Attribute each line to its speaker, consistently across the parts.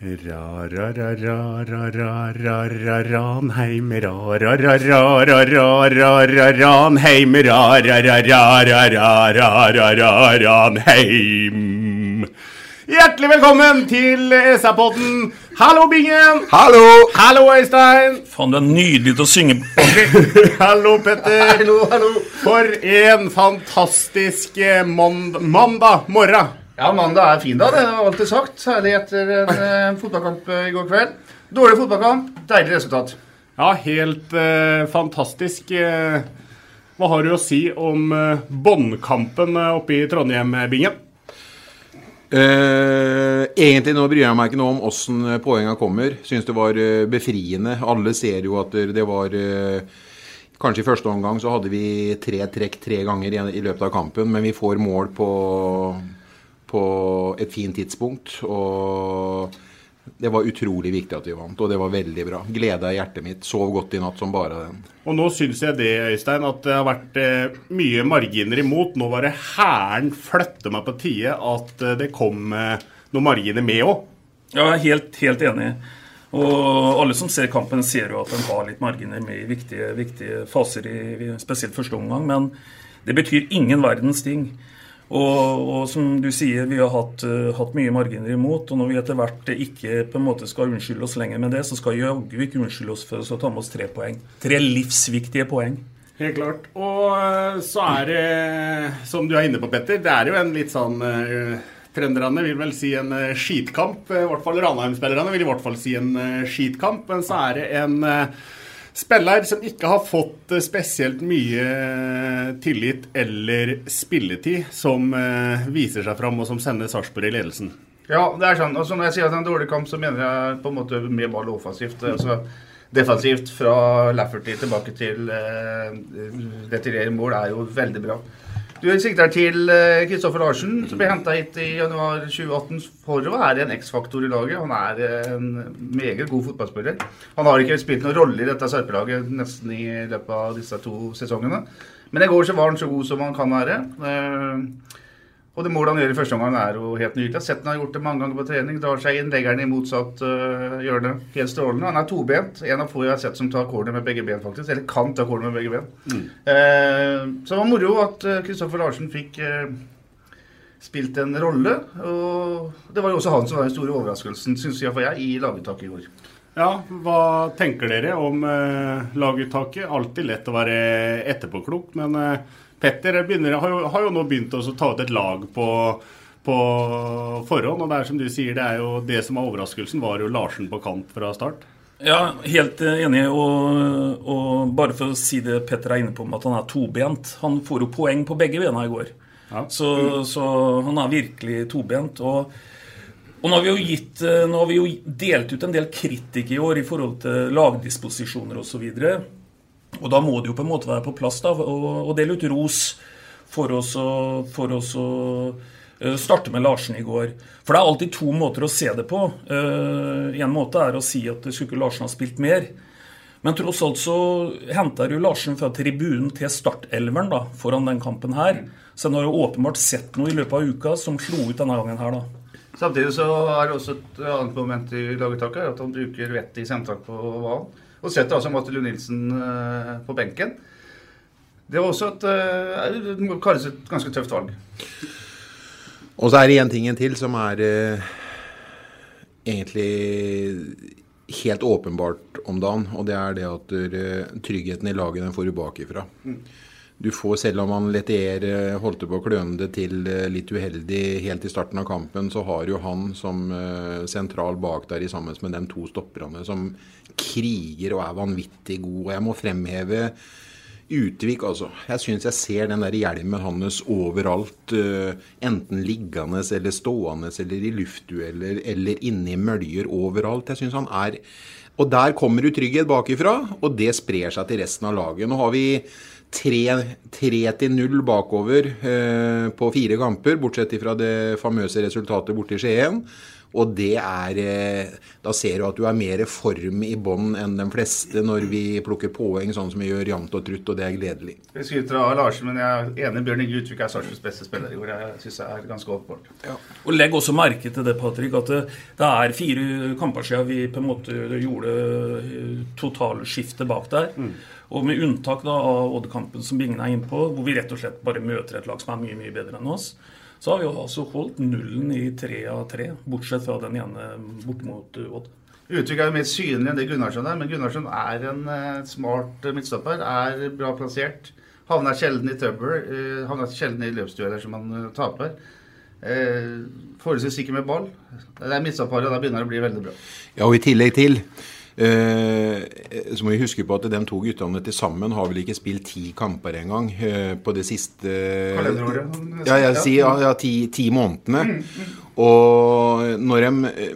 Speaker 1: Ra-ra-ra-ra-ra-ra-ranheim Ra-ra-ra-ra-ra-ra-ra-ranheim Ra-ra-ra-ra-ra-ra-ranheim Hjertelig velkommen til SA-podden. Hallo, Bingen.
Speaker 2: Hallo!
Speaker 1: Hallo, Øystein.
Speaker 3: Faen, du er nydelig til å synge.
Speaker 1: Hallo, Petter. Hallo, hallo. For en fantastisk mand mandag morgen.
Speaker 4: Ja, mandag er fin da, det har alltid sagt. Særlig etter en eh, fotballkamp eh, i går kveld. Dårlig fotballkamp, deilig resultat.
Speaker 1: Ja, helt eh, fantastisk. Eh, hva har du å si om eh, båndkampen oppe i Trondheim, eh,
Speaker 5: egentlig nå bryr jeg meg ikke noe om åssen poengene kommer. Syns det var befriende. Alle ser jo at det var eh, Kanskje i første omgang så hadde vi tre trekk tre ganger i, i løpet av kampen, men vi får mål på, på et fint tidspunkt. Og det var utrolig viktig at vi vant, og det var veldig bra. Gleda i hjertet mitt. Sov godt i natt som bare den.
Speaker 1: Og nå syns jeg det, Øystein, at det har vært eh, mye marginer imot. Nå var det hæren flytte meg på tide at eh, det kom eh, noen marginer med òg.
Speaker 3: Ja, jeg er helt, helt enig. Og alle som ser kampen, ser jo at den har litt marginer med i viktige, viktige faser, i, spesielt første omgang. Men det betyr ingen verdens ting. Og, og som du sier, vi har hatt, uh, hatt mye marginer imot. Og når vi etter hvert ikke på en måte skal unnskylde oss lenger med det, så skal jaggu ikke unnskylde oss for å ta med oss tre poeng. Tre livsviktige poeng.
Speaker 1: Helt klart. Og eh, så er det, som du er inne på, Petter, det er jo en litt sånn uh, Trønderne vil vel si en uh, skitkamp. I hvert fall Ranheim-spillerne vil i hvert fall si en skitkamp. Men så er det en spiller som ikke har fått spesielt mye tillit eller spilletid, som viser seg fram, og som sender Sarpsborg i ledelsen.
Speaker 4: Ja, det er sånn. Og når jeg sier at det er en dårlig kamp, så mener jeg på en måte mye ball offensivt. Altså defensivt fra Lafferty tilbake til eh, retirere mål er jo veldig bra. Du sikter til Kristoffer Larsen, som ble henta hit i januar 2018 for å være en X-faktor i laget. Han er en meget god fotballspiller. Han har ikke spilt noen rolle i dette Sarpelaget nesten i løpet av disse to sesongene. Men i går så var han så god som han kan være. Og det målet han gjør i første omgang, er jo helt nydelig. Jeg har sett han har gjort det mange ganger på trening. Drar seg inn, legger den i motsatt uh, hjørne. Helt strålende. Han er tobent. En av få jeg har sett som tar corner med begge ben, faktisk. Eller kan ta corner med begge ben. Mm. Uh, så det var moro at Kristoffer uh, Larsen fikk spilt en rolle. Og det var jo også han som var den store overraskelsen, syns iallfall jeg, i laguttaket i går.
Speaker 1: Ja, hva tenker dere om laguttaket? Alltid lett å være etterpåklok, men Petter begynner, har, jo, har, jo, nå begynt å ta ut et lag på, på forhånd. Og det er som du sier, det er jo det som var overraskelsen, var jo Larsen på kant fra start.
Speaker 3: Ja, helt enig. Og, og bare for å si det Petter er inne på med at han er tobent. Han får jo poeng på begge bena i går. Ja. Så, så, han er virkelig tobent. Og, og nå, har vi jo gitt, nå har vi jo delt ut en del kritikk i år i forhold til lagdisposisjoner osv. Og da må det jo på en måte være på plass da, og, og dele ut ros for oss å, uh, starte med Larsen i går. For det er alltid to måter å se det på. Én en måte er å si at skulle ikke Larsen ha spilt mer. Men tross alt så henter jo Larsen fra tribunen til startelveren da, foran den kampen her. Så en har jo åpenbart sett noe i løpet av uka som slo ut denne gangen her, da.
Speaker 4: Samtidig så er det også et annet moment i laguttaket, at han bruker vettet i sentralt på hvalen. Og setter altså Matti Lund Nilsen eh, på benken. Det var også et, eh, det må kalles et ganske tøft valg.
Speaker 5: Og så er det én ting til som er eh, egentlig helt åpenbart om dagen, og det er det at uh, tryggheten i laget den får du bakifra. Mm. Du får, selv om han Letier uh, holdt på å kløne det til uh, litt uheldig helt i starten av kampen, så har jo han som sentral bak der i sammen med de to stopperne som kriger og er vanvittig god. Og jeg må fremheve Utvik, altså. Jeg syns jeg ser den der hjelmen hans overalt. Enten liggende eller stående eller i luftdueller eller inne i møljer overalt. Jeg synes han er Og der kommer du trygghet bakifra, og det sprer seg til resten av laget. Nå har vi 3-0 bakover eh, på fire kamper, bortsett fra det famøse resultatet borte i Skien. Og det er eh, Da ser du at du er mer form i bånn enn de fleste når vi plukker poeng sånn som vi gjør jevnt og trutt, og det er gledelig.
Speaker 4: Jeg skryter av Larsen, men jeg er enig Bjørn Inge Utvik er Sarpsborgs beste spiller i år. Jeg syns det er ganske åpenbart.
Speaker 3: Ja. Og legg også merke til det, Patrick, at det, det, er fire kamper siden vi på en måte gjorde eh, totalskiftet bak der. Mm. Og med unntak da, av Odd-kampen som Bingen er inne på, hvor vi rett og slett bare møter et lag som er mye, mye bedre enn oss så har vi altså holdt nullen i tre av tre, bortsett fra den ene bort mot Odd.
Speaker 4: Uttrykket er jo mer synlig enn det Gunnarsson er, men Gunnarsson er en uh, smart midtstopper. Er bra plassert. Havner sjelden i trøbbel. Havner sjelden i løpsdueller som han taper. Forholdsvis sikker med ball. Det er midtstopparet, da begynner det å bli veldig bra.
Speaker 5: Ja, og i tillegg til Eh, så må vi huske på at de to guttene til sammen har vel ikke spilt ti kamper engang eh, på det siste
Speaker 4: Kalenderåret?
Speaker 5: Ja, jeg sier ja, ja, ti, ti månedene. Mm, mm. Og når de eh,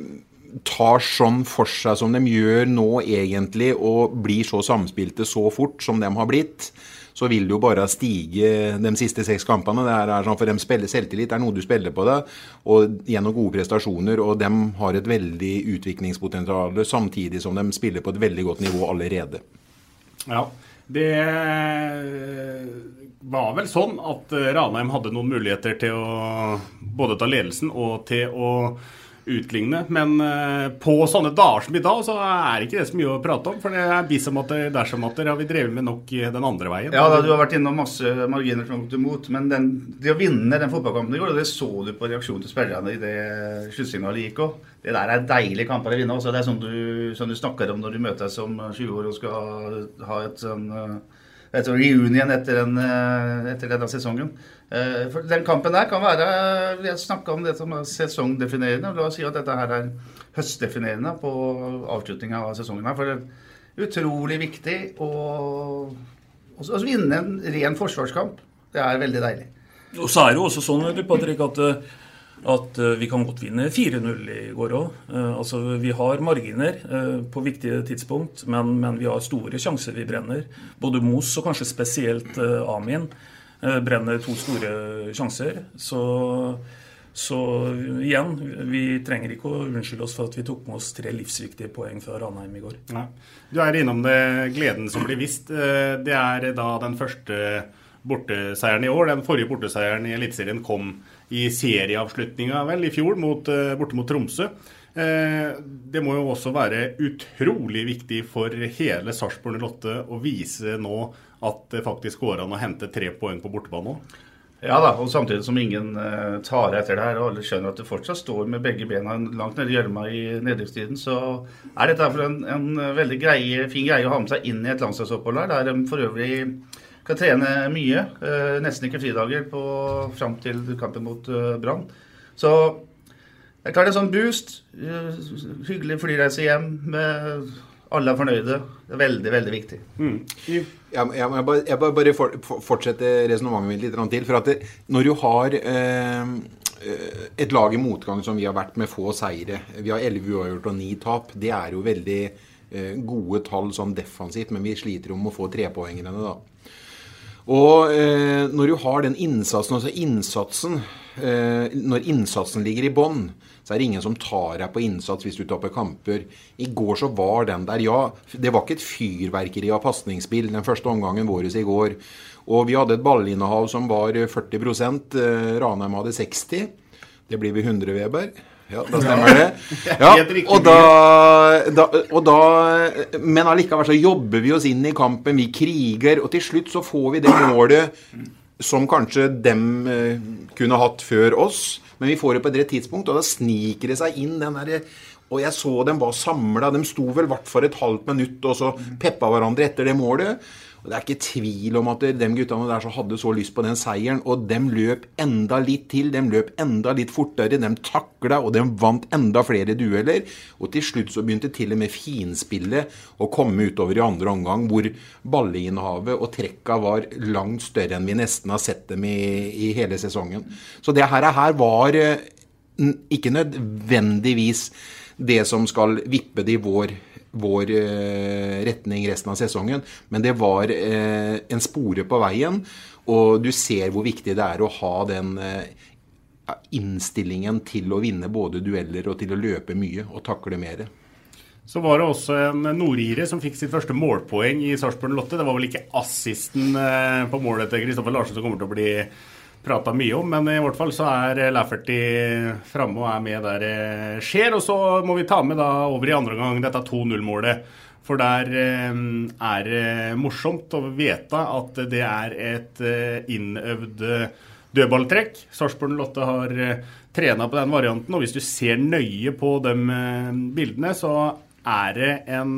Speaker 5: tar sånn for seg som de gjør nå egentlig, og blir så samspilte så fort som de har blitt, så vil det jo bare stige de siste seks kampene. Det er sånn For dem spiller selvtillit er noe du spiller på det, og gjennom gode prestasjoner. Og de har et veldig utviklingspotensial, samtidig som de spiller på et veldig godt nivå allerede.
Speaker 1: Ja, det var vel sånn at Ranheim hadde noen muligheter til å både ta ledelsen og til å utligne. Men uh, på sånne dager som i dag, så er det ikke det så mye å prate om. For det er bisamatter, dersamatter har vi drevet med nok den andre veien.
Speaker 4: Ja, da, du har vært innom masse marginer som gått imot. Men den, det å vinne den fotballkampen i går, det så du på reaksjonen til spillerne det sluttsignalet gikk òg. Det der er deilige kamper å vinne. Også. Det er sånn du, sånn du snakker om når du møtes som 20 år og skal ha et sånn et sånn reunion etter, en, eh, etter denne sesongen. Eh, for den kampen der kan være har snakka om det som er sesongdefinerende. La oss si at dette her er høstdefinerende på avslutninga av sesongen. her, For det er utrolig viktig å, å vinne en ren forsvarskamp. Det er veldig deilig.
Speaker 3: Og så er det jo også sånn Patrick, at, at vi kan godt vinne 4-0 i går òg. Eh, altså, vi har marginer eh, på viktige tidspunkt, men, men, vi har store sjanser vi brenner. Både Mos og kanskje spesielt Amin. Eh, brenner to store sjanser. Så, så igjen, vi trenger ikke å unnskylde oss for at vi tok med oss tre livsviktige poeng fra Ranheim i går.
Speaker 1: Nei. Du er innom det gleden som blir vist. Eh, det er da den første borteseieren i år. Den forrige borteseieren i Eliteserien kom i serieavslutninga vel i fjor mot, eh, borte mot Tromsø. Det må jo også være utrolig viktig for hele Sarpsborg 08 å vise nå at det faktisk går an å hente tre poeng på bortebane òg?
Speaker 4: Ja da, og samtidig som ingen uh, tar etter det her, og alle skjønner at det fortsatt står med begge bena langt nede i gjørma i nedrykkstiden, så er dette en, en veldig greie, fin greie å ha med seg inn i et landslagsopphold her, der de for øvrig kan trene mye. Uh, nesten ikke fridager på, fram til kampen mot uh, Brann. Så det er klart en sånn boost. hyggelig flyreise hjem. med alle er fornøyde. Det er veldig, veldig viktig. Mm.
Speaker 5: Jeg, jeg, jeg, bare, jeg bare for, for, fortsetter resonnementet mitt litt til. For at det, når du har eh, et lag i motgang som vi har vært med få seire Vi har 11 uavgjort og 9 tap. Det er jo veldig eh, gode tall sånn defensivt, men vi sliter om å få trepoengene, da. Og eh, når du har den innsatsen, altså innsatsen eh, Når innsatsen ligger i bånn, så er det ingen som tar deg på innsats hvis du taper kamper. I går så var den der. Ja, det var ikke et fyrverkeri av pasningsspill den første omgangen vår i går. Og vi hadde et ballinnehav som var 40 eh, Ranheim hadde 60 Det blir vi 100, Weber. Ja, da stemmer det. Ja, og da, da, og da Men allikevel så jobber vi oss inn i kampen. Vi kriger. Og til slutt så får vi det målet som kanskje dem eh, kunne hatt før oss. Men vi får det på et rett tidspunkt, og da sniker det seg inn den derre og jeg så dem var samla. De sto vel hvert for et halvt minutt og så peppa hverandre etter det målet. Og Det er ikke tvil om at de guttene der som hadde så lyst på den seieren, og de løp enda litt til. De løp enda litt fortere. De takla, og de vant enda flere dueller. Og til slutt så begynte til og med finspillet å komme utover i andre omgang, hvor ballinnehavet og trekka var langt større enn vi nesten har sett dem i, i hele sesongen. Så det her, her var eh, ikke nødvendigvis det som skal vippe det i vår vår eh, retning resten av sesongen. Men det var eh, en spore på veien, og du ser hvor viktig det er å ha den eh, innstillingen til å vinne både dueller og til å løpe mye og takle mer.
Speaker 1: Så var det også en nordire som fikk sitt første målpoeng i Sarpsborg Lotte. Det var vel ikke assisten på målet til Kristoffer Larsen som kommer til å bli prata mye om, men i hvert fall så er Lafferty framme og er med der det skjer. Og så må vi ta med da over i andre gang dette 2-0-målet. For der eh, er det morsomt å vite at det er et eh, innøvd dødballtrekk. Sarpsborg Lotte har eh, trena på den varianten, og hvis du ser nøye på de bildene, så er det en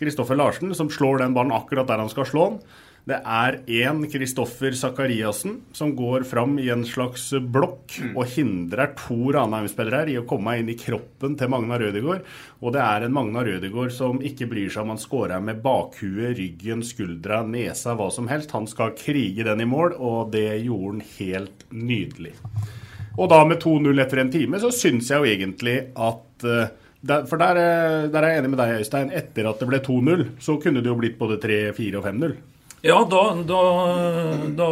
Speaker 1: Kristoffer Larsen som slår den ballen akkurat der han skal slå den. Det er én Kristoffer Sakariassen som går fram i en slags blokk mm. og hindrer to Ranheim-spillere i å komme inn i kroppen til Magna Rødegård. Og det er en Magna Rødegård som ikke bryr seg om han scorer med bakhuet, ryggen, skuldra, nesa, hva som helst. Han skal krige den i mål, og det gjorde han helt nydelig. Og da med 2-0 etter en time, så syns jeg jo egentlig at der, for der, eh, der, er jeg enig med deg, Øystein. Etter at det ble 2-0, så kunne det jo blitt både 3-4 og 5-0.
Speaker 3: Ja, da, da, da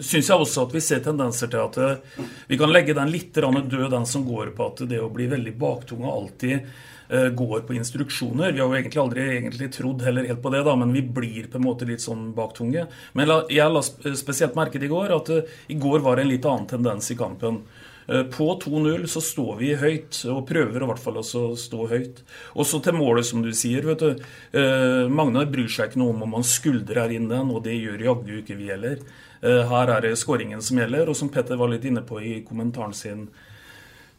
Speaker 3: syns jeg også at vi ser tendenser til at eh, vi kan legge den litt død, den som går på at det å bli veldig baktunge alltid uh, går på instruksjoner. Vi har jo egentlig aldri egentlig trodd heller helt på det, da, men vi blir på en måte litt sånn baktunge. Men jeg la spesielt merke til i går at uh, i går var det en litt annen tendens i kampen. Eh, på 2-0 så står vi høyt, og prøver i hvert fall også å stå høyt. Også til målet, som du sier. vet du. Eh, Magnar bryr seg ikke noe om om han skuldrer inn den, og det gjør jaggu ikke vi heller. Eh, her er det skåringen som gjelder, og som Petter var litt inne på i kommentaren sin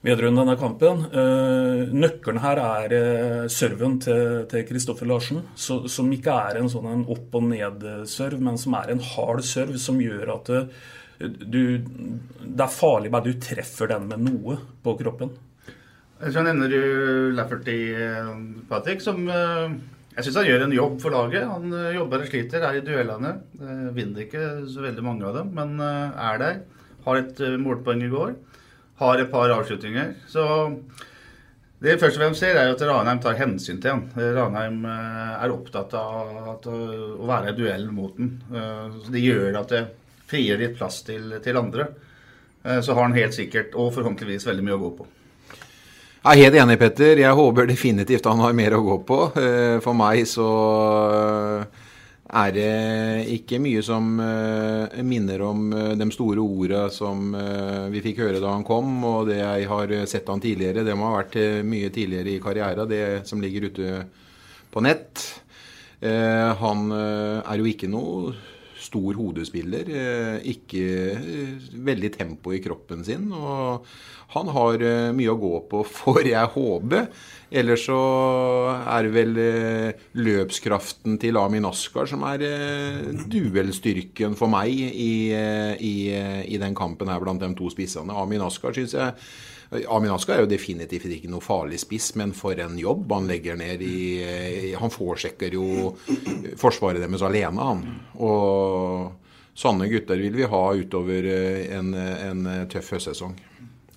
Speaker 3: vedrørende denne kampen. nøkkelen her er serven til Kristoffer Larsen, som ikke er en sånn en opp og ned-serv, men som er en hard serv som gjør at du, det er farlig bare du treffer den med noe på kroppen.
Speaker 4: Så nevner du Lafferty, eh, Patrick, som eh, jeg syns han gjør en jobb for laget. Han eh, jobber og sliter, er i duellene. Vinner ikke så veldig mange av dem, men er der. Har et målpoeng i går. Har et par avslutninger. Så det første vi ser, er at Ranheim tar hensyn til han. Ranheim er opptatt av å være i duell mot den. Så det gjør at det frigjør litt plass til, til andre. Eh, så har han helt sikkert, og forhåpentligvis, veldig mye å gå på.
Speaker 5: Jeg er helt enig, Petter. Jeg håper definitivt han har mer å gå på. Eh, for meg så eh, er det ikke mye som minner om de store orda som vi fikk høre da han kom, og det jeg har sett han tidligere. Det må ha vært mye tidligere i karriera, det som ligger ute på nett. Han er jo ikke noe stor hodespiller. Eh, ikke eh, veldig tempo i kroppen sin. Og han har eh, mye å gå på, får jeg håpe. Ellers så er det vel løpskraften til Amin Askar som er duellstyrken for meg i, i, i den kampen her blant de to spissene. Amin Askar syns jeg Amin Aska er jo definitivt ikke noe farlig spiss, men for en jobb han legger ned i Han forsjekker jo forsvaret deres alene, han. Og sånne gutter vil vi ha utover en, en tøff høstsesong.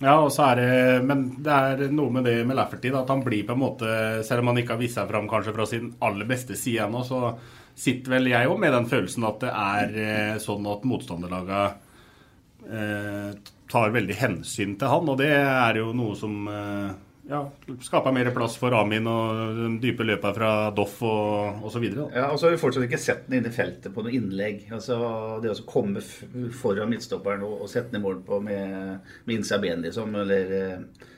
Speaker 1: Ja, og så er det, men det er noe med det med Lafferty, at han blir på en måte Selv om han ikke har vist seg fram kanskje fra sin aller beste side ennå, så sitter vel jeg òg med den følelsen at det er eh, sånn at motstanderlaga eh, tar veldig hensyn til han, og det er jo noe som eh, ja, skaper mer plass for Amin og de dype løpa fra Doff og osv.
Speaker 4: Ja, og så har vi fortsatt ikke sett den inne i feltet på noe innlegg. Altså, det å komme foran midtstopperen og, og sette den i mål på med, med ben, liksom, eller, eh,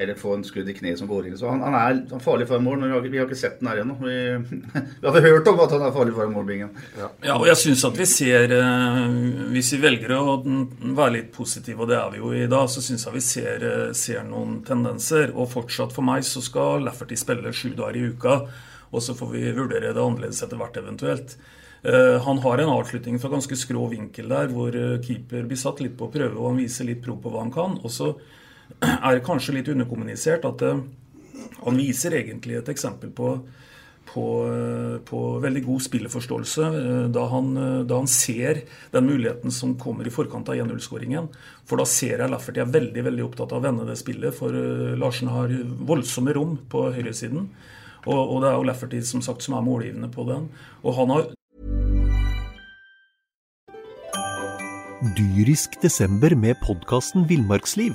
Speaker 4: eller få en skudd i kneet som går inn. Så han, han er farlig for mål, men vi har, ikke- vi har ikke sett den her ennå. Vi, vi hadde hørt om at han er farlig for mål, Bingen.
Speaker 3: Ja, og jeg syns at vi ser eh, Hvis vi velger å være litt positive, og det er vi jo i dag, så syns jeg vi ser, eh, ser noen tendenser. Og fortsatt for meg så skal Lafferty spille sju dager i uka. Og så får vi vurdere det annerledes etter hvert eventuelt. Eh, Han har en avslutning fra ganske skrå vinkel der, hvor keeper blir satt litt på prøve, og han viser litt pro på hva han kan. Og så er kanskje litt underkommunisert at eh, han viser egentlig et eksempel på på, eh, på veldig god spilleforståelse eh, da han, da han ser den muligheten som kommer i forkant av 1-0-skåringen. For da ser jeg Lafferty er veldig veldig opptatt av å vende det spillet, for Larsen har voldsomme rom på høyresiden. Og, og det er jo Lafferty som sagt som er målgivende på den. Og han har
Speaker 6: Dyrisk desember med podkasten Villmarksliv.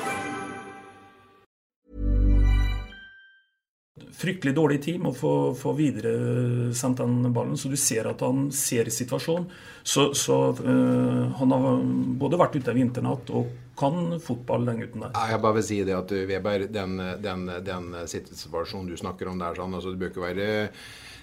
Speaker 3: Fryktelig dårlig tid med å få, få videresendt den ballen, så du ser at han ser situasjonen. Så, så øh, han har både vært ute en vinternatt og kan fotball, den gutten der.
Speaker 5: Jeg bare vil si det at Weber, den, den, den situasjonen du snakker om der, sånn, altså, det bør ikke være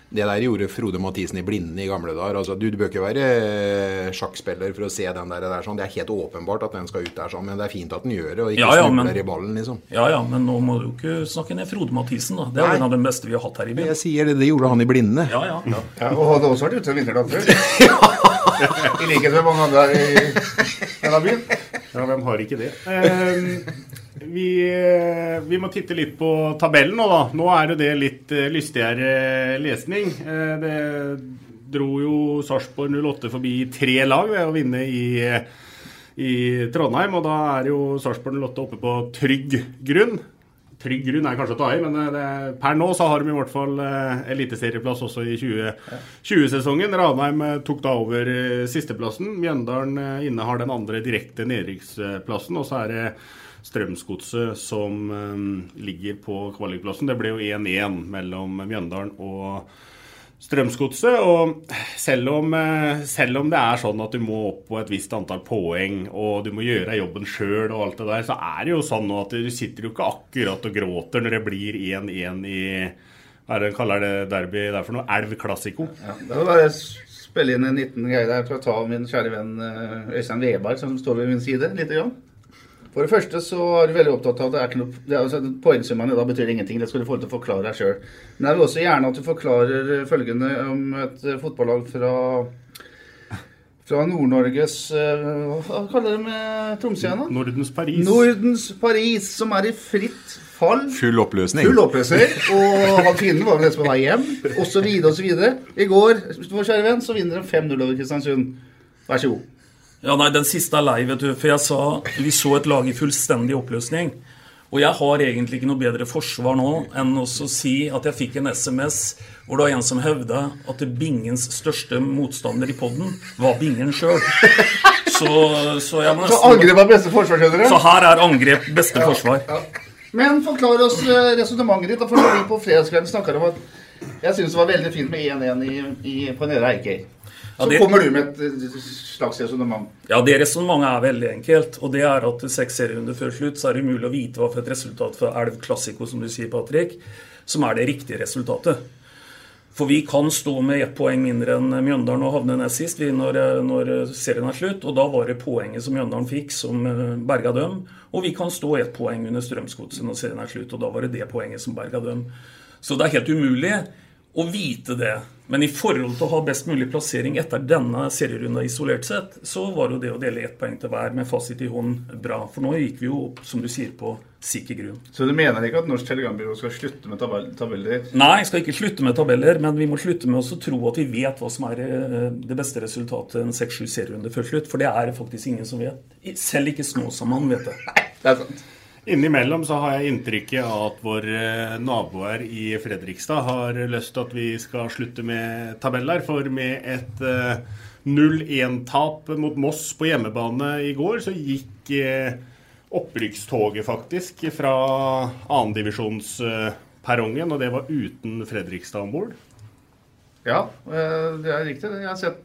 Speaker 5: det der gjorde Frode Mathisen i Blinde i gamle dager. Altså, du, du bør ikke være eh, sjakkspiller for å se den der. der sånn. Det er helt åpenbart at den skal ut der, sånn, men det er fint at den gjør det, og ikke
Speaker 3: Ja, ja,
Speaker 5: snubler
Speaker 3: men-
Speaker 5: i ballen, liksom.
Speaker 3: Ja ja, men nå må du ikke snakke ned Frode Mathisen, da. Det er
Speaker 5: Nei.
Speaker 3: en av de beste vi har hatt her i byen.
Speaker 5: Jeg sier det, det gjorde han i Blinde.
Speaker 3: Ja, ja. ja.
Speaker 4: Ja, og hadde også vært ute en vinterdag før. I likhet med mange andre i denne byen.
Speaker 1: Ja, hvem har ikke det? Eh, vi, eh, vi må titte litt på tabellen nå, da. Nå er jo det litt eh, lystigere lesning. Eh, det dro jo Sarpsborg 08 forbi tre lag ved å vinne i, i Trondheim. Og da er jo Sarpsborg 08 oppe på trygg grunn. Trygg grunn er kanskje å ta i, men det, per nå så har de i hvert fall eliteserieplass også i 2020-sesongen. Ranheim eh, tok da over sisteplassen. Mjøndalen eh, innehar den andre direkte nedrykksplassen. Og så er det Strømsgodset som eh, ligger på kvalikplassen. Det ble jo 1-1 mellom Mjøndalen og Strømsgodset. Og selv om, eh, selv om det er sånn at du må opp på et visst antall poeng, og du må gjøre jobben sjøl og alt det der, så er det jo sånn nå at du sitter jo ikke akkurat og gråter når det blir 1-1 i hva er det de kaller det derby der for noe? Elv Classico.
Speaker 4: Ja, jeg bare spille inn en liten greie der for å ta min kjære venn eh, Øystein Weberg, som står ved min side, lite grann. For det første så er du veldig opptatt av at det er ikke noe det er, altså, Poengsummene da betyr ingenting. Det skal du få til å forklare deg sjøl. Men jeg vil også gjerne at du forklarer eh, følgende om et eh, fotballag fra fra Nord-Norges eh, Hva kaller de Tromsø igjen, da?
Speaker 1: Nordens Paris.
Speaker 4: Nordens Paris, som er i fritt fall.
Speaker 5: Full oppløsning.
Speaker 4: Full oppløsning. Og han fienden var vel nesten på vei hjem, osv. osv. I går vår kjære venn, så vinner de 5-0 over Kristiansund. Vær så god.
Speaker 3: Ja, nei, Den siste er lei, vet du. For jeg sa vi så et lag i fullstendig oppløsning. Og jeg har egentlig ikke noe bedre forsvar nå enn å si at jeg fikk en SMS hvor det var en som hevda at Bingens største motstander i poden var Bingen sjøl. Så, så jeg må
Speaker 4: Så angrep er beste forsvar, skjønner du.
Speaker 3: Så her er angrep beste forsvar.
Speaker 4: Men forklar oss eh, resonnementet ditt. For vi på fredagskvelden snakka om at jeg syns det var veldig fint med 1-1 i, i, på Nedre Eikøy. Så
Speaker 3: det-
Speaker 4: kommer du med et slags resonnement.
Speaker 3: Ja, det resonnementet er veldig enkelt. Og det er at seks serierunder før slutt så er det umulig å vite hva for et resultat for Elv Classico, som du sier, Patrick, som er det riktige resultatet. For vi kan stå med ett poeng mindre enn Mjøndalen og havne nest sist når, når serien er slutt. Og da var det poenget som Mjøndalen fikk, som eh, berga dem. Og vi kan stå ett poeng under Strømsgodset når serien er slutt, og da var det det poenget som berga dem. Så det er helt umulig å vite det. Men i forhold til å ha best mulig plassering etter denne serierunda isolert sett, så var jo det å dele ett poeng til hver med fasit i hånd bra. For nå gikk vi jo opp, som du sier, på sikker grunn.
Speaker 4: Så du mener ikke at Norsk Telegrambyrå skal slutte med tabell tabeller?
Speaker 3: Nei, skal ikke slutte med tabeller, men vi må slutte med å tro at vi vet hva som er eh, det beste resultatet en 6-7 serierunde før slutt. For det er det faktisk ingen som vet. Selv ikke Snåsamann vet det.
Speaker 4: Det er sant.
Speaker 1: Innimellom så har jeg inntrykket av at våre naboer i Fredrikstad har lyst til at vi skal slutte med tabeller. For med et eh, 0-1-tap mot Moss på hjemmebane i går, så gikk eh, opprykkstoget faktisk fra annendivisjonsperrongen, og det var uten Fredrikstad om bord.
Speaker 4: Ja, eh, det er riktig. Jeg har sett,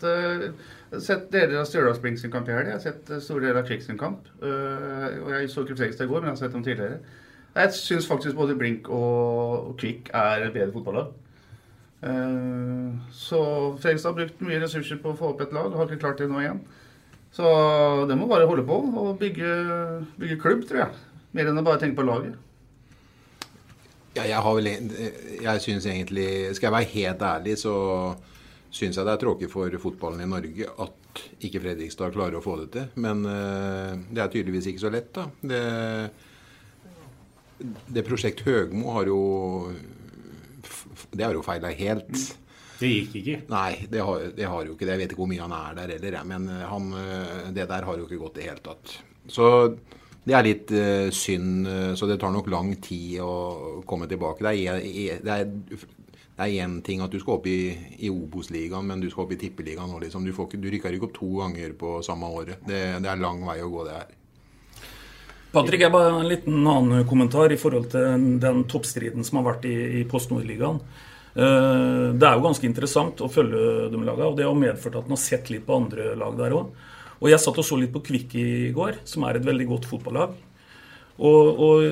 Speaker 4: eh, sett deler av Stjørdals Blink sin kamp i helga. Jeg har sett eh, store deler av Kvik sin kamp. Eh, Og jeg så Fredrikstad i går, men jeg har sett dem tidligere. Jeg syns faktisk både Blink og og Kvik er bedre fotballag. Eh, Så Fredrikstad har brukt mye ressurser på å få opp et lag, har ikke klart det nå igjen. Så det må bare holde på og bygge, bygge klubb, tror jeg. Mer enn å bare tenke på laget.
Speaker 5: Ja, jeg har vel Jeg syns egentlig Skal jeg være helt ærlig, så syns jeg det er tråkig for fotballen i Norge at ikke Fredrikstad klarer å få det til. Men eh, det er tydeligvis ikke så lett, da. Det, det prosjekt Høgmo har jo Det har jo feila helt.
Speaker 1: Det gikk ikke.
Speaker 5: Nei, det har, det har jo ikke det. Jeg vet ikke hvor mye han er der heller, men eh, han, eh, det der har jo ikke gått i det hele tatt. Så det er litt synd, så det tar nok lang tid å komme tilbake. Det er, det er, det er én ting at du skal opp i, i Obos-ligaen, men du skal opp i Tippeligaen nå, liksom. Du, ikke, du rykker ikke opp to ganger på samme året. Det, det er lang vei å gå, det her.
Speaker 3: Patrick, jeg bare en liten annen kommentar i forhold til den toppstriden som har vært i, i Post Nord-ligaen. Eh, Det er jo ganske interessant å følge de lagene, og det har medført at en har sett litt på andre lag der òg. Og jeg satt og så litt på Kvikk i går, som er et veldig godt fotballag. Og, og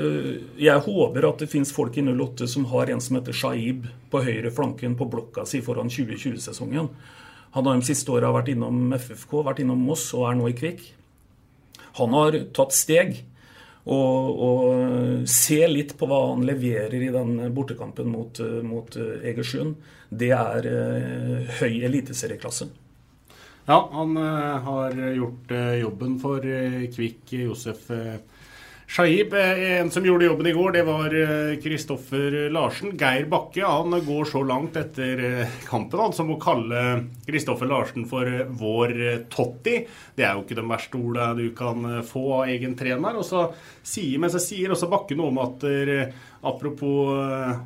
Speaker 3: jeg håper at det finnes folk i 08 som har en som heter Shaib på høyre flanken på blokka si foran 2020-sesongen. Han har de siste åra vært innom FFK, vært innom Moss og er nå i Kvikk. Han har tatt steg. Og, og se litt på hva han leverer i den bortekampen mot, mot Egersund. Det er eh, høy eliteserieklasse.
Speaker 1: Ja, han eh, har gjort eh, jobben for eh, Kvikk Josef eh, Shaib. Eh, en som gjorde jobben i går, det var eh, Kristoffer Larsen. Geir Bakke han går så langt etter eh, kampen som å kalle Kristoffer Larsen for eh, vår eh, Totti. Det er jo ikke det verste ordet du kan eh, få av egen trener. Og så sier, men så sier også Bakke noe om at eh, apropos eh,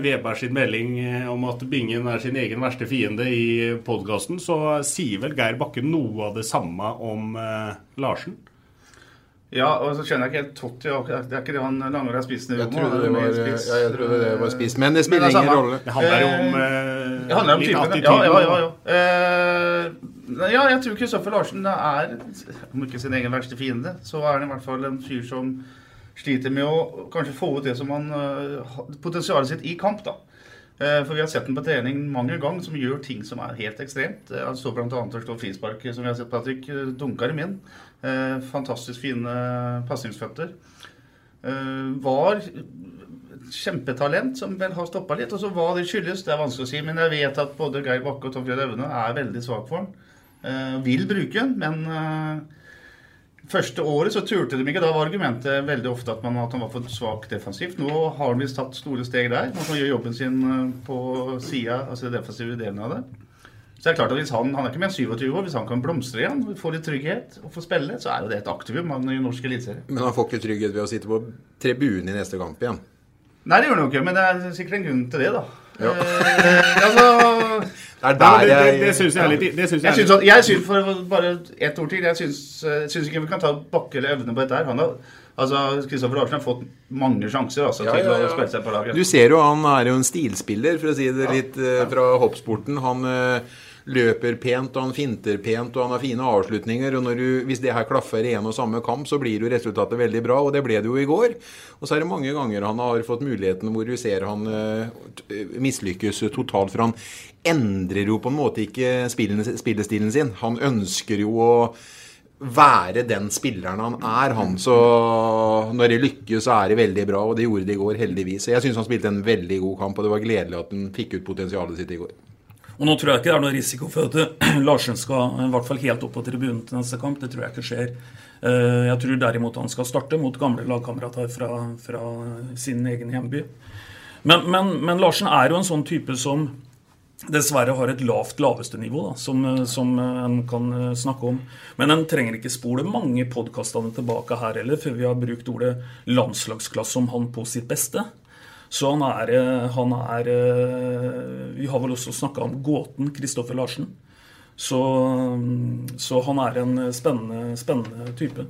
Speaker 1: Weber sin melding eh, om at Bingen er sin egen verste fiende i podkasten, så sier vel Geir Bakke noe av det samme om eh, Larsen?
Speaker 4: Ja, og så skjønner jeg ikke helt Totti. Det er ikke det han langhåra spissen i
Speaker 5: Jeg
Speaker 4: Roma,
Speaker 5: trodde det
Speaker 4: er
Speaker 5: var, ja, jeg trodde det var spiss. Men det spiller
Speaker 4: Men det er
Speaker 5: ingen rolle.
Speaker 1: Det handler jo om
Speaker 4: Eh,
Speaker 1: eh,
Speaker 4: Det handler om
Speaker 1: litt
Speaker 4: typen.
Speaker 1: attityd.
Speaker 4: Ja, ja, ja. ja. Eh, ja, jeg tror Kristoffer Larsen er, om ikke sin egen verste fiende, så er han i hvert fall en fyr som sliter med å kanskje få ut det som han eh, Potensialet sitt i kamp, da. Eh, For vi har sett den på trening mange ganger som gjør ting som er helt ekstremt. Eh, Han står bl.a. og slår frispark, som vi har sett, Patrick. eh, Dunker inn. Eh, Fantastisk fine pasningsføtter. Eh, Var kjempetalent som vel har stoppa litt. Og så hva det skyldes, det er vanskelig å si. Men jeg vet at både Geir Bakke og Tom Fred Aune er veldig svak for den. Eh, vil bruke den, men eh, Første året så turte de ikke. Da var argumentet veldig ofte at, man, at han var for svak defensivt. Nå har han visst tatt store steg der. Man kan gjøre jobben sin eh, på sida, altså den defensive delen av det. Så det er klart at hvis han, han er ikke mer enn 27 år, hvis han kan blomstre igjen, få litt trygghet og få spille, så er jo det et aktivum i norsk eliteserie.
Speaker 5: Men han får ikke trygghet ved å sitte på tribunen i neste kamp igjen.
Speaker 4: Nei, det gjør han jo ikke, men det er sikkert en grunn til det, da.
Speaker 5: Ja.
Speaker 4: Eh, altså,
Speaker 5: Det er der
Speaker 1: men det, det,
Speaker 5: jeg
Speaker 1: det syns jeg er litt det synes jeg
Speaker 4: jeg at, jeg synes for bare ett ord til Jeg syns, eh, ikke vi kan ta Bakke eller Evne på dette her. Han har, altså, Kristoffer Larsen har fått mange sjanser altså,
Speaker 5: Ja,
Speaker 4: til
Speaker 5: ja, ja.
Speaker 4: å spille seg på laget.
Speaker 5: Du ser jo han er jo en stilspiller, for å si det litt eh, fra hoppsporten. Han løper pent, og han finter pent, og han har fine avslutninger. og du, Hvis det her klaffer i en og samme kamp, så blir jo resultatet veldig bra, og det ble det jo i går. Og så er det mange ganger han har fått muligheten hvor du ser han uh, mislykkes totalt. For han endrer jo på en måte ikke spillestilen sin. Han ønsker jo å være den spilleren han er, han. Så når det lykkes, så er det veldig bra, og det gjorde det i går, heldigvis. Jeg syns han spilte en veldig god kamp, og det var gledelig at han fikk ut potensialet sitt i går.
Speaker 3: Og nå tror jeg ikke det er noe risiko for at Larsen skal i hvert fall helt opp på tribunen til neste kamp. Det tror jeg ikke skjer. Eh, jeg tror derimot han skal starte mot gamle lagkamerater fra, fra sin egen hjemby. Men, men, men Larsen er jo en sånn type som dessverre har et lavt laveste nivå, da, som, som en kan snakke om. Men en trenger ikke spole mange podkastene tilbake her heller, før vi har brukt ordet landslagsklasse om han på sitt beste. Så han er, han er Vi har vel også snakka om gåten Kristoffer Larsen. Så, så, han er en spennende, spennende type.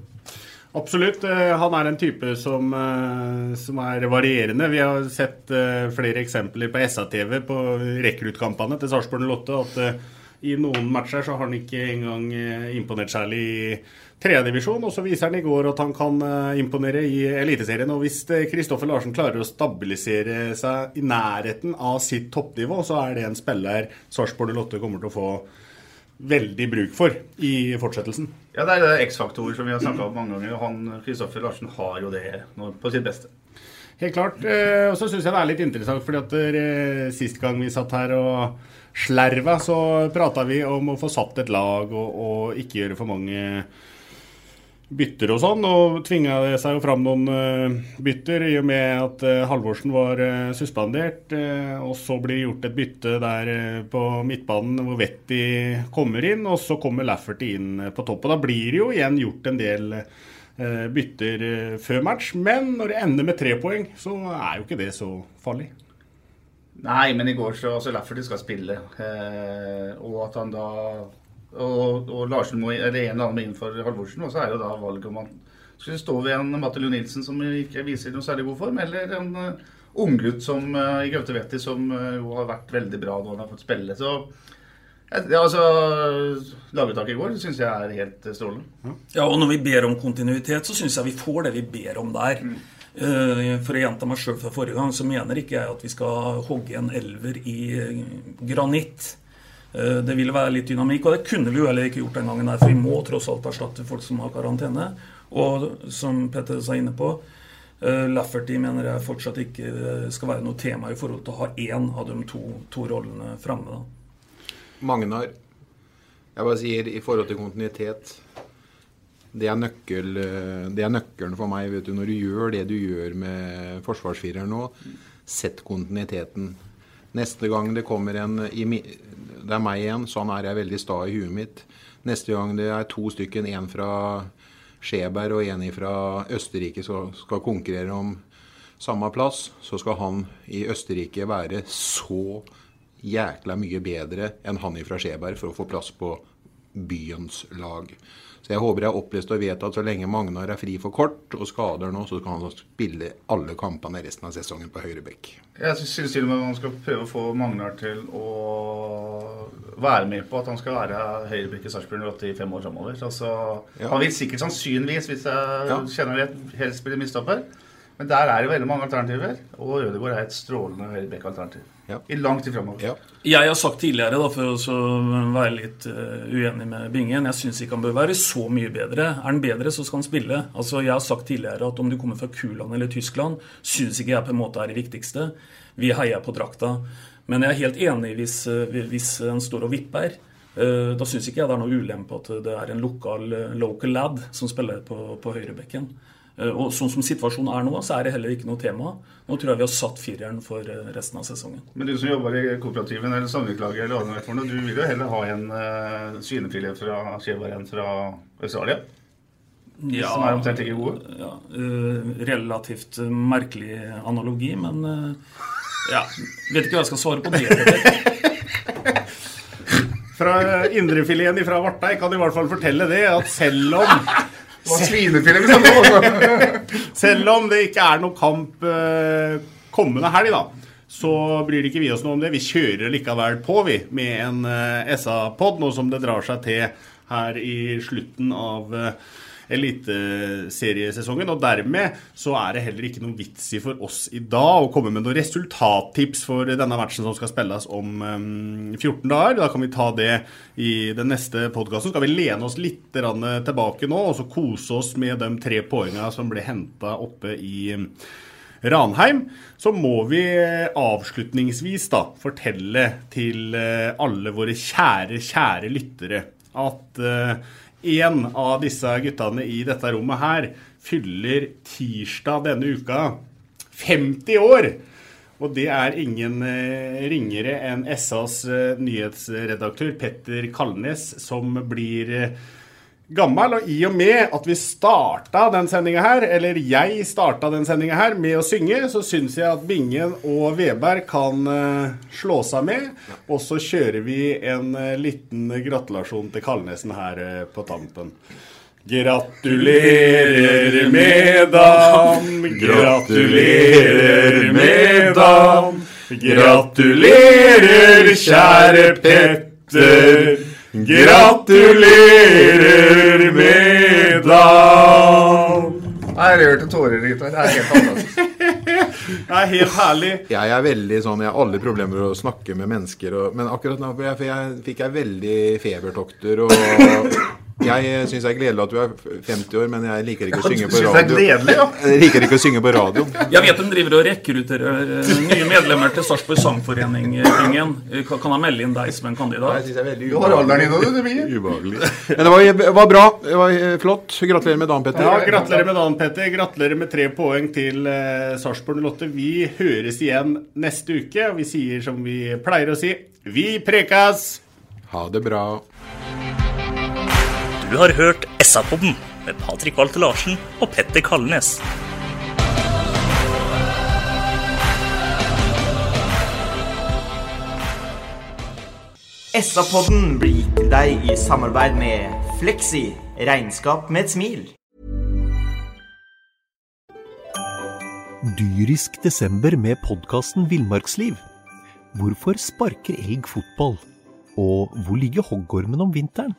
Speaker 1: Absolutt. Han er en type som, som, er varierende. Vi har sett flere eksempler på SA-TV på rekruttkampene til Sarpsborg 08 at i noen matcher så har han ikke engang imponert særlig i tredjedivisjon. Og så viser han i går at han kan imponere i Eliteserien. Og hvis Kristoffer Larsen klarer å stabilisere seg i nærheten av sitt toppnivå, så er det en spiller Sarpsborg 08 kommer til å få veldig bruk for i fortsettelsen.
Speaker 4: Ja, det er det X-faktor som vi har snakka om mange ganger. han Kristoffer Larsen har jo det på sitt beste.
Speaker 1: Helt klart. Og så syns jeg det er litt interessant, fordi at sist gang vi satt her og slerva, så prata vi om å få satt et lag og, og ikke gjøre for mange bytter og sånn. Og tvinga det seg jo fram noen uh, bytter i og med at uh, Halvorsen var uh, suspendert. og så blir det gjort et bytte der på midtbanen hvor Vetti kommer inn, og så kommer Lafferty inn på topp. Og da blir det jo igjen gjort en del bytter før match. Men når det ender med tre poeng, så er jo ikke det så farlig.
Speaker 4: Nei, men i går så altså Lafferty skal spille. og at han da og, og Larsen må, eller en eller annen må inn for Halvorsen. Og så er jo da valget om han skulle stå ved en Matte Nilsen som ikke viser noe særlig god form, eller en uh, unggutt som uh, i Gaute som uh, jo har vært veldig bra når han har fått spille. Så ja, altså, Laguttaket i går syns jeg er helt strålende.
Speaker 3: Ja, og når vi ber om kontinuitet, så syns jeg vi får det vi ber om der. Mm. For å gjenta meg sjøl fra forrige gang, så mener ikke jeg at vi skal hogge en elver i granitt. Det ville være litt dynamikk, og det kunne vi jo heller ikke gjort den gangen. Der, For vi må tross alt erstatte folk som har karantene. Og som Petter sa inne på, Lafferty mener jeg fortsatt ikke skal være noe tema i forhold til å ha én av de to, to rollene framme.
Speaker 5: Magnar, jeg bare sier i forhold til kontinuitet det er, nøkkel, det er nøkkelen for meg. du, Når du gjør det du gjør med forsvarsfireren nå, sett kontinuiteten. Neste gang det kommer en Det er meg igjen, sånn er jeg veldig sta i huet mitt. Neste gang det er to stykken, en fra Skjeberg og en fra Østerrike, som skal konkurrere om samme plass, så skal han i Østerrike være så jækla mye bedre enn han fra Skjeberg for å få plass på byens lag. Så jeg håper jeg har opplyst og vet at så lenge Magnar er fri for kort og skader nå, så kan han spille alle kampene resten av sesongen på høyre bekk.
Speaker 4: Jeg syns til og med man skal prøve å få Magnar til å være med på at han skal være høyrebekk i Sarpsborg i fem år framover. Altså, ja. Han vil sikkert sannsynligvis, hvis jeg ja. kjenner det, helst spille midtstopper. Men der er det veldig mange alternativer, og Ødegaard er et strålende høyrebekk-alternativ. Ja. I lang tid framover. Ja.
Speaker 3: Jeg har sagt tidligere, da, for å være litt uh, uenig med Bingen, jeg syns ikke han bør være så mye bedre. Er han bedre, så skal han spille. Altså, Jeg har sagt tidligere at om du kommer fra Kuland eller Tyskland, syns ikke jeg på en måte er det viktigste. Vi heier på drakta. Men jeg er helt enig hvis, uh, hvis en står og vipper. Uh, da syns ikke jeg det er noe ulempe at det er en lokal local lad som spiller på, på høyrebekken. Eh, og sånn som situasjonen er nå, så er det heller ikke noe tema. Nå tror jeg vi har satt fireren for eh, resten av sesongen.
Speaker 4: Men du som jobber i kooperativen eller samvirkelaget, eller hva det du vil jo heller ha en uh, svinefilet fra Skjevar enn fra Australia? Ja, som er omtrent ikke gode?
Speaker 3: Ja, uh, relativt merkelig analogi, men uh, ja, vet ikke hva jeg skal svare på det.
Speaker 1: fra indrefileten fra Varteig kan i hvert fall fortelle det at selv om
Speaker 4: Svinefilm, liksom.
Speaker 1: Selv om det ikke er noe kamp uh, kommende helg, da, så bryr ikke vi oss noe om det. Vi kjører likevel på, vi, med en uh, SA-pod, nå som det drar seg til her i slutten av eh, eliteseriesesongen. Og dermed så er det heller ikke noen vits i for oss i dag å komme med noen resultattips for denne matchen som skal spilles om um, 14 dager. Da kan vi ta det i den neste podkasten. Skal vi lene oss litt tilbake nå og så kose oss med de tre poengene som ble henta oppe i Ranheim, så må vi avslutningsvis da fortelle til eh, alle våre kjære, kjære lyttere at uh, en av disse guttene i dette rommet her fyller tirsdag denne uka 50 år. Og det er ingen eh, ringere enn SAs eh, nyhetsredaktør Petter Kalnes som blir eh, gammel. Og i og med at vi starta den sendinga her, eller jeg starta den sendinga her med å synge, så syns jeg at Bingen og Veberg kan slå seg med. Og så kjører vi en liten gratulasjon til Kalnesen her på tampen. Gratulerer med dagen, gratulerer med dagen. Gratulerer, kjære Petter. Gratulerer
Speaker 4: Jeg rørte tårer litt. Det er helt fantastisk.
Speaker 1: Det er helt herlig.
Speaker 5: Jeg er veldig sånn, jeg har alle problemer med å snakke med mennesker. Og, men akkurat nå jeg, jeg, fikk jeg veldig febertokter. og jeg syns det er gledelig at du er 50 år, men jeg liker ikke å synge på radio. Jeg liker ikke å synge på radio.
Speaker 3: Jeg vet de driver og rekrutterer eh, nye medlemmer til Sarpsborg Sangforening. -ringen. Kan jeg melde inn deg som en kandidat?
Speaker 5: Jeg synes det er veldig ubehagelig. ubehagelig. Men det var, var, bra. Det var eh, flott. Gratulerer med dagen, Petter.
Speaker 1: Ja, gratulerer med dagen, Petter. Gratulerer med tre poeng til uh, Sarpsborg 08. Vi høres igjen neste uke. Vi sier som vi pleier å si, vi prekas!
Speaker 5: Ha det bra.
Speaker 7: Du har hørt SA-podden med Patrik Walter Larsen og Petter Kalnes.
Speaker 8: SA-podden blir gitt til deg i samarbeid med Fleksi regnskap med et smil.
Speaker 6: Dyrisk desember med podkasten Villmarksliv. Hvorfor sparker elg fotball? Og hvor ligger hoggormen om vinteren?